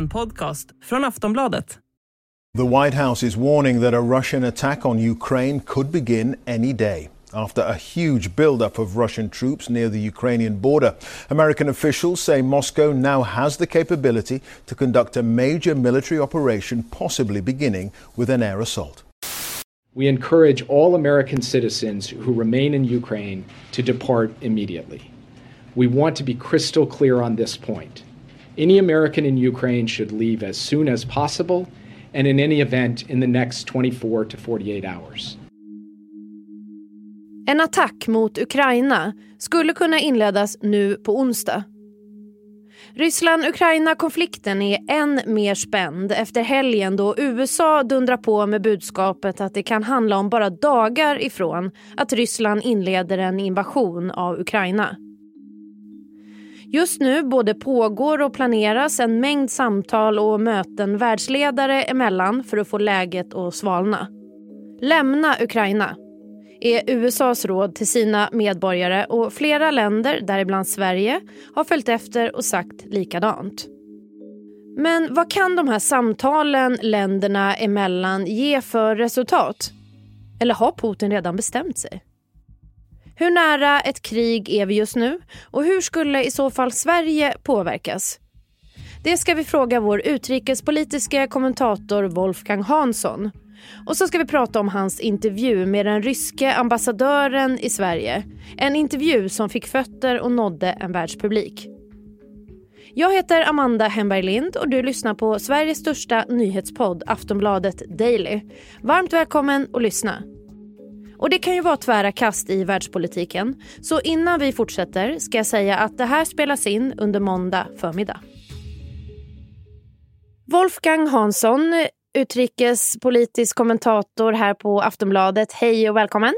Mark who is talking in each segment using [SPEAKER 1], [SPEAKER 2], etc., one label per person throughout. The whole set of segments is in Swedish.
[SPEAKER 1] En podcast från Aftonbladet.
[SPEAKER 2] The White House is warning that a Russian attack on Ukraine could begin any day. After a huge buildup of Russian troops near the Ukrainian border, American officials say Moscow now has the capability to conduct a major military operation, possibly beginning with an air assault.
[SPEAKER 3] We encourage all American citizens who remain in Ukraine to depart immediately. We want to be crystal clear on this point. Any American in Ukraine should leave as soon as possible and in any event in the next 24 to 48 hours.
[SPEAKER 4] En attack mot Ukraina skulle kunna inledas nu på onsdag. Ryssland-Ukraina-konflikten är än mer spänd efter helgen då USA dundrar på med budskapet att det kan handla om bara dagar ifrån att Ryssland inleder en invasion av Ukraina. Just nu både pågår och planeras en mängd samtal och möten världsledare emellan för att få läget att svalna. Lämna Ukraina är USAs råd till sina medborgare och flera länder, däribland Sverige, har följt efter och sagt likadant. Men vad kan de här samtalen länderna emellan ge för resultat? Eller har Putin redan bestämt sig? Hur nära ett krig är vi just nu och hur skulle i så fall Sverige påverkas? Det ska vi fråga vår utrikespolitiska kommentator Wolfgang Hansson. Och så ska vi prata om hans intervju med den ryske ambassadören i Sverige. En intervju som fick fötter och nådde en världspublik. Jag heter Amanda Hemberg Lind och du lyssnar på Sveriges största nyhetspodd Aftonbladet Daily. Varmt välkommen att lyssna. Och det kan ju vara tvära kast i världspolitiken. Så innan vi fortsätter ska jag säga att det här spelas in under måndag förmiddag. Wolfgang Hansson, utrikespolitisk kommentator här på Aftonbladet. Hej och välkommen.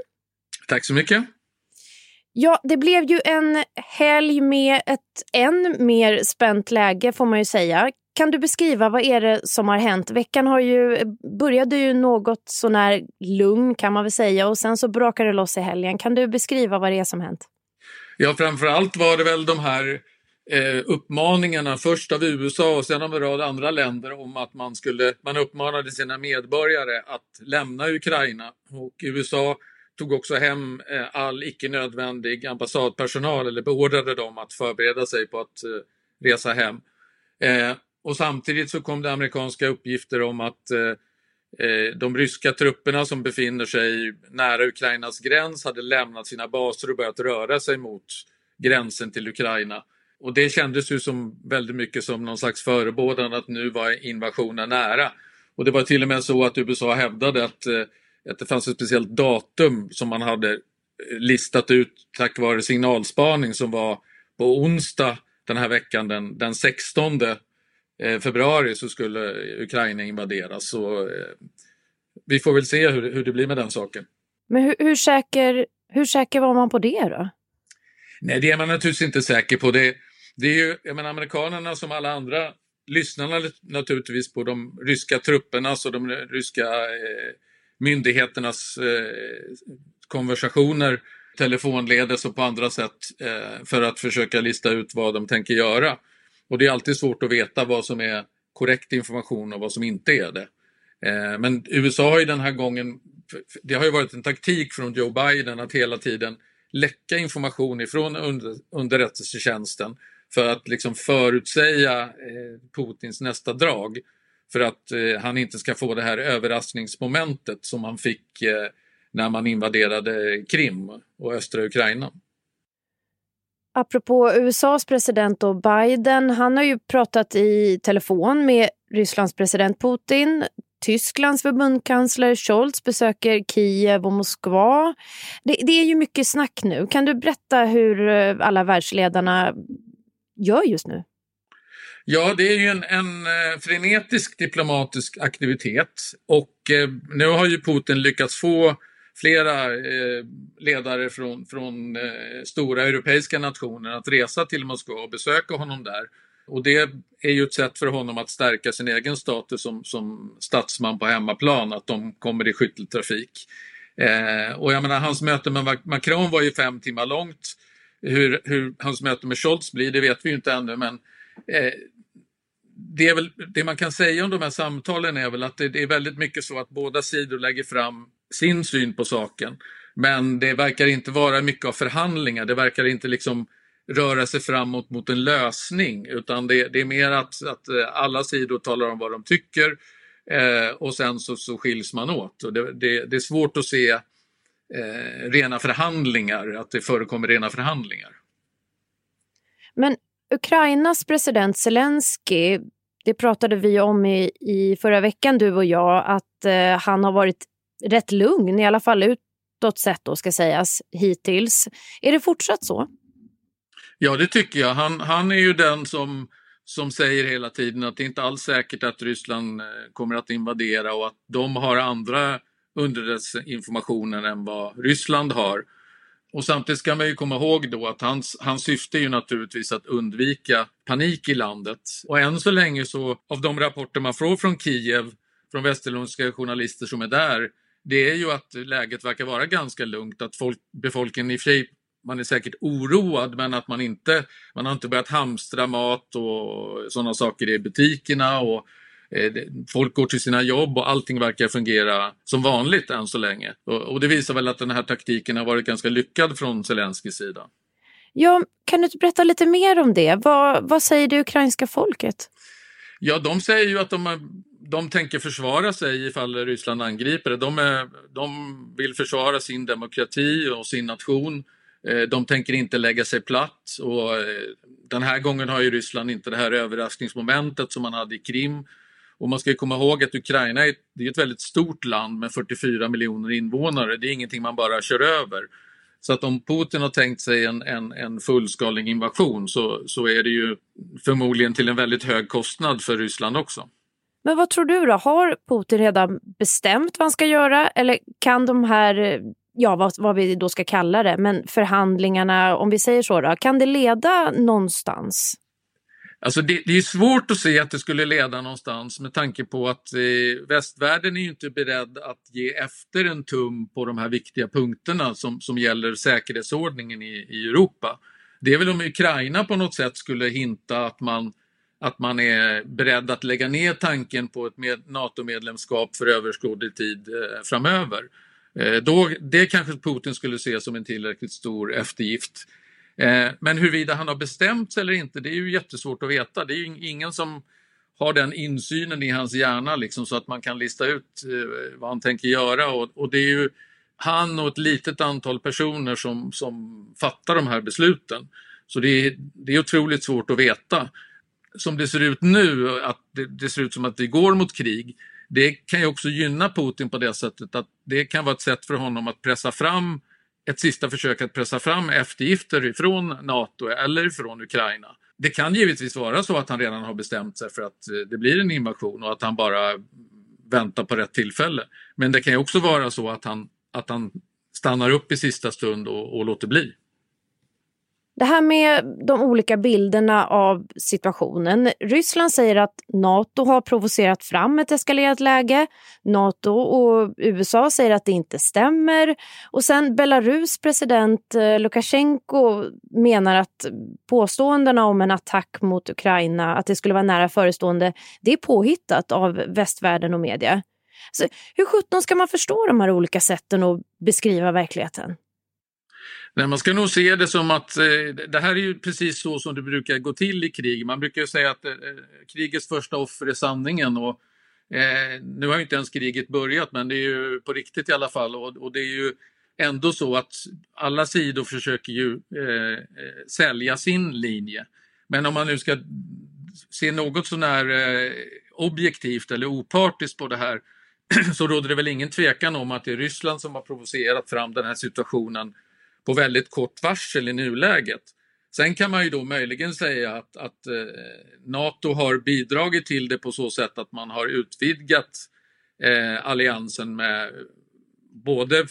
[SPEAKER 5] Tack så mycket.
[SPEAKER 4] Ja, det blev ju en helg med ett än mer spänt läge får man ju säga. Kan du beskriva vad är det som har hänt? Veckan har ju, började ju något sånär lugn kan man väl säga och sen så brakade det loss i helgen. Kan du beskriva vad det är som hänt?
[SPEAKER 5] Ja, framförallt var det väl de här eh, uppmaningarna, först av USA och sen av en rad andra länder om att man skulle, man uppmanade sina medborgare att lämna Ukraina och USA tog också hem eh, all icke nödvändig ambassadpersonal eller beordrade dem att förbereda sig på att eh, resa hem. Eh, och samtidigt så kom det amerikanska uppgifter om att eh, eh, de ryska trupperna som befinner sig nära Ukrainas gräns hade lämnat sina baser och börjat röra sig mot gränsen till Ukraina. Och det kändes ju som väldigt mycket som någon slags förebådan att nu var invasionen nära. Och det var till och med så att USA hävdade att, eh, att det fanns ett speciellt datum som man hade eh, listat ut tack vare signalspaning som var på onsdag den här veckan den, den 16 februari så skulle Ukraina invaderas. Så, eh, vi får väl se hur, hur det blir med den saken.
[SPEAKER 4] Men hur, hur, säker, hur säker var man på det då?
[SPEAKER 5] Nej, det är man naturligtvis inte säker på. Det, det är ju, jag menar, amerikanerna som alla andra lyssnar naturligtvis på de ryska truppernas och de ryska eh, myndigheternas eh, konversationer telefonledes och på andra sätt eh, för att försöka lista ut vad de tänker göra. Och det är alltid svårt att veta vad som är korrekt information och vad som inte är det. Eh, men USA har ju den här gången, det har ju varit en taktik från Joe Biden att hela tiden läcka information ifrån underrättelsetjänsten för att liksom förutsäga eh, Putins nästa drag. För att eh, han inte ska få det här överraskningsmomentet som han fick eh, när man invaderade Krim och östra Ukraina.
[SPEAKER 4] Apropå USAs president och Biden, han har ju pratat i telefon med Rysslands president Putin. Tysklands förbundskansler Scholz besöker Kiev och Moskva. Det, det, är ju mycket snack nu. Kan du berätta hur eh, alla världsledarna gör just nu?
[SPEAKER 5] Ja, det är ju en, en eh, frenetisk diplomatisk aktivitet och eh, nu har ju Putin lyckats få flera eh, ledare från, från eh, stora europeiska nationer att resa till Moskva och besöka honom där. Och det är ju ett sätt för honom att stärka sin egen status som, som statsman på hemmaplan, att de kommer i skytteltrafik. Eh, och jag menar, hans möte med Macron var ju fem timmar långt. Hur, hur hans möte med Scholz blir, det vet vi ju inte ännu, men eh, det, är väl, det man kan säga om de här samtalen är väl att det, det är väldigt mycket så att båda sidor lägger fram sin syn på saken. Men det verkar inte vara mycket av förhandlingar. Det verkar inte liksom röra sig framåt mot en lösning utan det, det är mer att, att eh, alla sidor talar om vad de tycker eh, och sen så, så skiljs man åt. Och det, det, det är svårt att se eh, rena förhandlingar, att det förekommer rena förhandlingar.
[SPEAKER 4] Men Ukrainas president Zelensky, det pratade vi om i, i förra veckan du och jag, att eh, han har varit rätt lugn, i alla fall utåt sett då ska sägas, hittills. Är det fortsatt så?
[SPEAKER 5] Ja, det tycker jag. Han, han är ju den som, som säger hela tiden att det inte alls säkert att Ryssland eh, kommer att invadera och att de har andra underrättelseinformationer än vad Ryssland har. Och samtidigt ska man ju komma ihåg då att hans, hans syfte är ju naturligtvis att undvika panik i landet. Och än så länge så, av de rapporter man får från Kiev, från västerländska journalister som är där, det är ju att läget verkar vara ganska lugnt, att folk, befolkningen i och för sig man är säkert oroad men att man inte, man har inte börjat hamstra mat och sådana saker i butikerna och eh, folk går till sina jobb och allting verkar fungera som vanligt än så länge. Och, och det visar väl att den här taktiken har varit ganska lyckad från Zelenskyjs sida.
[SPEAKER 4] Ja, kan du berätta lite mer om det? Vad, vad säger det ukrainska folket?
[SPEAKER 5] Ja, de säger ju att de, de tänker försvara sig ifall Ryssland angriper. De, är, de vill försvara sin demokrati och sin nation eh, de tänker inte lägga sig platt och eh, den här gången har ju Ryssland inte det här överraskningsmomentet som man hade i Krim. Och man ska komma ihåg att Ukraina är, det är ett väldigt stort land med 44 miljoner invånare. Det är ingenting man bara kör över. Så att om Putin har tänkt sig en, en, en fullskalig invasion så, så är det ju förmodligen till en väldigt hög kostnad för Ryssland också.
[SPEAKER 4] Men vad tror du då? Har Putin redan bestämt vad han ska göra eller kan de här ja, vad, vad, vi då ska kalla det, men förhandlingarna, om vi säger så, då, kan det leda någonstans?
[SPEAKER 5] Alltså det, det, är svårt att se att det skulle leda någonstans med tanke på att eh, västvärlden är ju inte beredd att ge efter en tum på de här viktiga punkterna som, som gäller säkerhetsordningen i, i Europa. Det är väl om Ukraina på något sätt skulle hinta att man, att man är beredd att lägga ner tanken på ett NATO-medlemskap för överskådlig tid eh, framöver. Eh, då, det kanske Putin skulle se som en tillräckligt stor eftergift. Eh, men huruvida han har bestämt sig eller inte, det är ju jättesvårt att veta. Det är ju ingen som har den insynen i hans hjärna liksom, så att man kan lista ut eh, vad han tänker göra. Och, och, det är ju han och ett litet antal personer som, som fattar de här besluten. Så det är, det är otroligt svårt att veta. Som det ser ut nu, att det, det ser ut som att vi går mot krig, det kan ju också gynna Putin på det sättet att det kan vara ett sätt för honom att pressa fram ett sista försök att pressa fram eftergifter ifrån NATO eller från Ukraina. Det kan givetvis vara så att han redan har bestämt sig för att eh, det blir en invasion och att han bara väntar på rätt tillfälle. Men det kan ju också vara så att han, att han stannar upp i sista stund och, och låter bli.
[SPEAKER 4] Det här med de olika bilderna av situationen. Ryssland säger att Nato har provocerat fram ett eskalerat läge. Nato och USA säger att det inte stämmer. Och sen Belarus president eh, Lukasjenko menar att påståendena om en attack mot Ukraina, att det skulle vara nära förestående, det är påhittat av västvärlden och media. Så hur sjutton ska man förstå de här olika sätten att beskriva verkligheten?
[SPEAKER 5] Nej, man ska nog se det som att eh, det här är ju precis så som det brukar gå till i krig. Man brukar säga att eh, eh, krigets första offer är sanningen. Och, eh, nu har ju inte ens kriget börjat, men det är ju på riktigt i alla fall. Och, och det är ju ändå så att alla sidor försöker ju eh, eh sälja sin linje. Men om man nu ska se något sånär eh, objektivt eller opartiskt på det här så råder det väl ingen tvekan om att det är Ryssland som har provocerat fram den här situationen på väldigt kort varsel i nuläget. Sen kan man ju då möjligen säga att, att eh, Nato har bidragit till det på så sätt att man har utvidgat eh, alliansen med både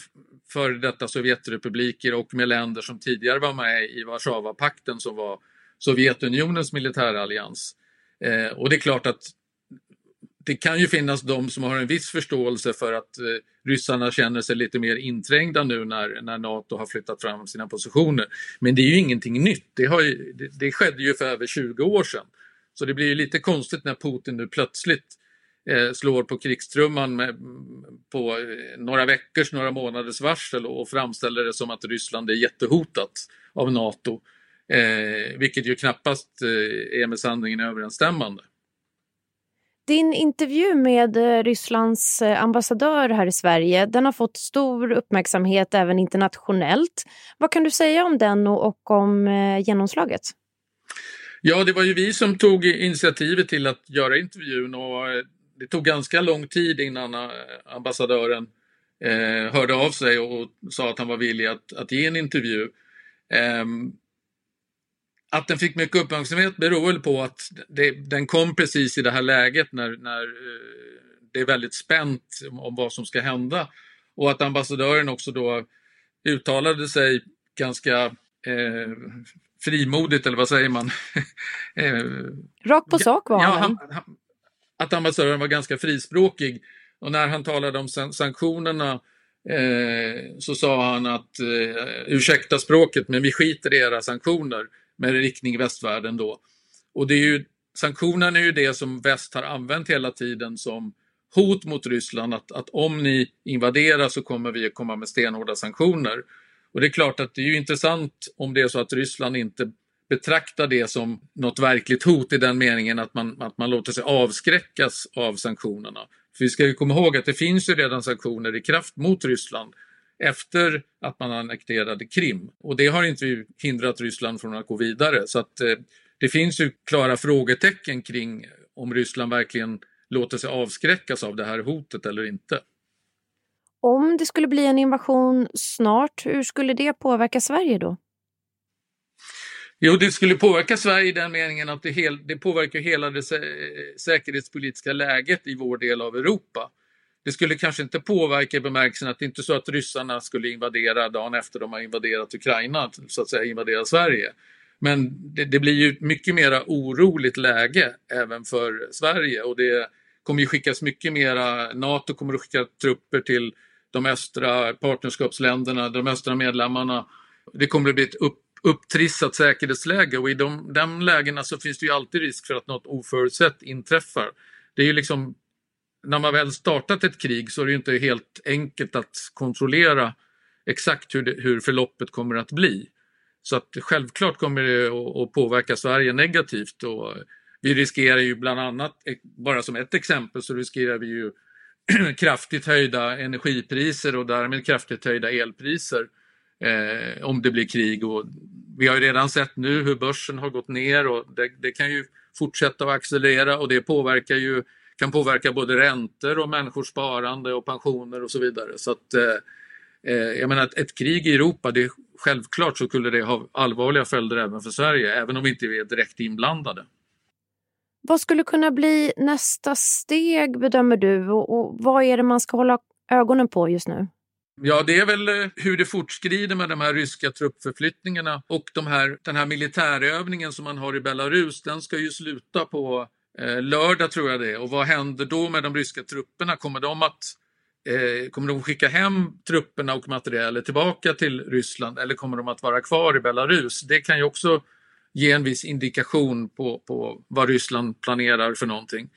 [SPEAKER 5] före detta Sovjetrepubliker och med länder som tidigare var med i Warszawapakten som var Sovjetunionens militärallians. Eh, och det är klart att det kan ju finnas de som har en viss förståelse för att eh, ryssarna känner sig lite mer inträngda nu när, när Nato har flyttat fram sina positioner. Men det är ju ingenting nytt. Det, har ju, det, det skedde ju för över 20 år sedan. Så det blir ju lite konstigt när Putin nu plötsligt eh, slår på krigstrumman med, på eh, några veckors, några månaders varsel och, och framställer det som att Ryssland är jättehotat av NATO. Eh, vilket ju knappast eh, är med sanningen överensstämmande.
[SPEAKER 4] Din intervju med eh, Rysslands eh, ambassadör här i Sverige den har fått stor uppmärksamhet även internationellt. Vad kan du säga om den och, om eh, genomslaget?
[SPEAKER 5] Ja, det var ju vi som tog initiativet till att göra intervjun och det tog ganska lång tid innan ambassadören hörde av sig och sa att han var villig att, att ge en intervju. Ehm, att den fick mycket uppmärksamhet beror väl på att det, den kom precis i det här läget när, när eh, det är väldigt spänt om vad som ska hända. Och att ambassadören också då uttalade sig ganska eh, frimodigt, eller vad säger man?
[SPEAKER 4] eh, Rakt på sak var
[SPEAKER 5] ja, han, han, Att ambassadören var ganska frispråkig. Och när han talade om sanktionerna eh, så sa han att eh, ursäkta språket, men vi skiter i era sanktioner med riktning västvärlden då. Och det är ju, sanktionerna är ju det som väst har använt hela tiden som hot mot Ryssland att, att om ni invaderar så kommer vi att komma med stenhårda sanktioner. Och det är klart att det är ju intressant om det är så att Ryssland inte betraktar det som något verkligt hot i den meningen att man, att man låter sig avskräckas av sanktionerna. För vi ska ju komma ihåg att det finns ju redan sanktioner i kraft mot Ryssland efter att man annekterade Krim. Och det har inte hindrat Ryssland från att gå vidare. Så att eh, det finns ju klara frågetecken kring om Ryssland verkligen låter sig avskräckas av det här hotet eller inte.
[SPEAKER 4] Om det skulle bli en invasion snart, hur skulle det påverka Sverige då?
[SPEAKER 5] Jo, det skulle påverka Sverige i den meningen att det, hel, det påverkar hela det säkerhetspolitiska läget i vår del av Europa det skulle kanske inte påverka i bemärkelsen att det inte är så att ryssarna skulle invadera dagen efter de har invaderat Ukraina, så att säga invadera Sverige. Men det, det blir ju mycket mera oroligt läge även för Sverige och det kommer ju skickas mycket mera, NATO kommer att skicka trupper till de östra partnerskapsländerna, de östra medlemmarna. Det kommer att bli ett upp, upptrissat säkerhetsläge och i de, de lägena så finns det ju alltid risk för att något oförutsett inträffar. Det är ju liksom när man väl startat ett krig så är det inte helt enkelt att kontrollera exakt hur, det, hur förloppet kommer att bli. Så att självklart kommer det att påverka Sverige negativt och vi riskerar ju bland annat, eh, bara som ett exempel, så riskerar vi ju kraftigt höjda energipriser och därmed kraftigt höjda elpriser eh, om det blir krig. Och vi har ju redan sett nu hur börsen har gått ner och det, det kan ju fortsätta att accelerera och det påverkar ju kan påverka både räntor och människors sparande och pensioner och så vidare. Så att, eh, eh jag menar, ett, ett krig i Europa, det, självklart så skulle det ha allvarliga följder även för Sverige, även om vi inte är direkt inblandade.
[SPEAKER 4] Vad skulle kunna bli nästa steg bedömer du och, och vad är det man ska hålla ögonen på just nu?
[SPEAKER 5] Ja, det är väl eh, hur det fortskrider med de här ryska truppförflyttningarna och de här, den här militärövningen som man har i Belarus, den ska ju sluta på Eh, lördag tror jag det är. Och vad händer då med de ryska trupperna? Kommer de att eh, kommer de skicka hem trupperna och materialet tillbaka till Ryssland eller kommer de att vara kvar i Belarus? Det kan ju också ge en viss indikation på, på vad Ryssland planerar för någonting.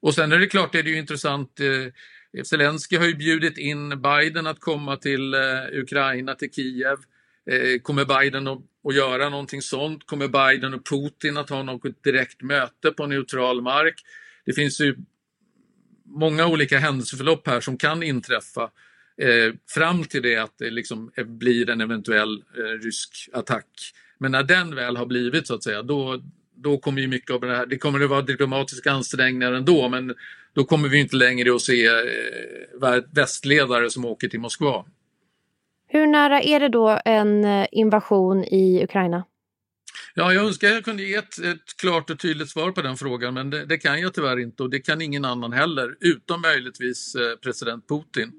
[SPEAKER 5] Och sen är det klart, det är det ju intressant. Eh, Zelensky har ju bjudit in Biden att komma till eh, Ukraina, till Kiev. Eh, kommer Biden att, att göra någonting sånt? Kommer Biden och Putin att ha något direkt möte på neutral mark? Det finns ju många olika händelseförlopp här som kan inträffa eh, fram till det att det liksom blir en eventuell eh, rysk attack. Men när den väl har blivit så att säga, då, då kommer ju mycket av det här, det kommer att vara diplomatiska ansträngningar ändå, men då kommer vi inte längre att se eh, västledare som åker till Moskva.
[SPEAKER 4] Hur nära är det då en eh, invasion i Ukraina?
[SPEAKER 5] Ja, jag önskar jag kunde ge ett, ett klart och tydligt svar på den frågan, men det, det, kan jag tyvärr inte och det kan ingen annan heller, utom möjligtvis eh, president Putin.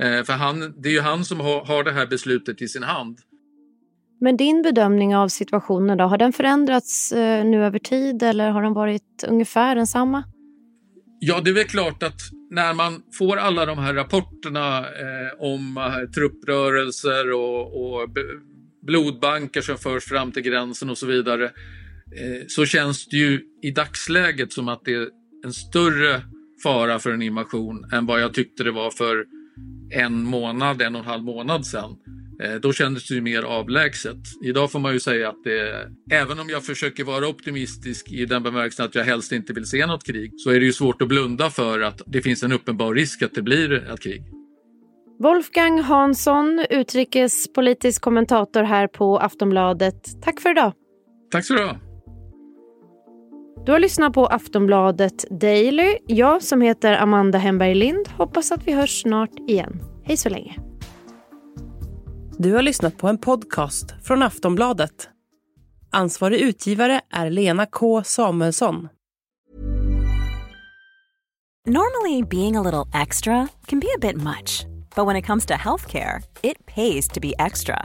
[SPEAKER 5] Eh, för han, det är ju han som har, har det här beslutet i sin hand.
[SPEAKER 4] Men din bedömning av situationen då, har den förändrats nu över tid eller har den varit ungefär densamma?
[SPEAKER 5] Ja, det är väl klart att när man får alla de här rapporterna eh, om eh, trupprörelser och, och blodbanker som förs fram till gränsen och så vidare. eh, så känns det ju i dagsläget som att det är en större fara för en invasion än vad jag tyckte det var för en månad, en och en halv månad sedan. Eh, då kändes det ju mer avlägset. Idag får man ju säga att det, även om jag försöker vara optimistisk i den bemärkelsen att jag helst inte vill se något krig, så är det ju svårt att blunda för att det finns en uppenbar risk att det blir ett krig.
[SPEAKER 4] Wolfgang Hansson, utrikespolitisk kommentator här på Aftonbladet. Tack för idag.
[SPEAKER 5] Tack så du ha.
[SPEAKER 4] Du har lyssnat på Aftonbladet Daily. Jag som heter Amanda Hemberg Lind hoppas att vi hörs snart igen. Hej så länge.
[SPEAKER 1] Du har lyssnat på en podcast från Aftonbladet. Ansvarig utgivare är Lena K Samuelsson.
[SPEAKER 6] Normally being a little extra can be a bit much. But when it comes to healthcare, it pays to be extra.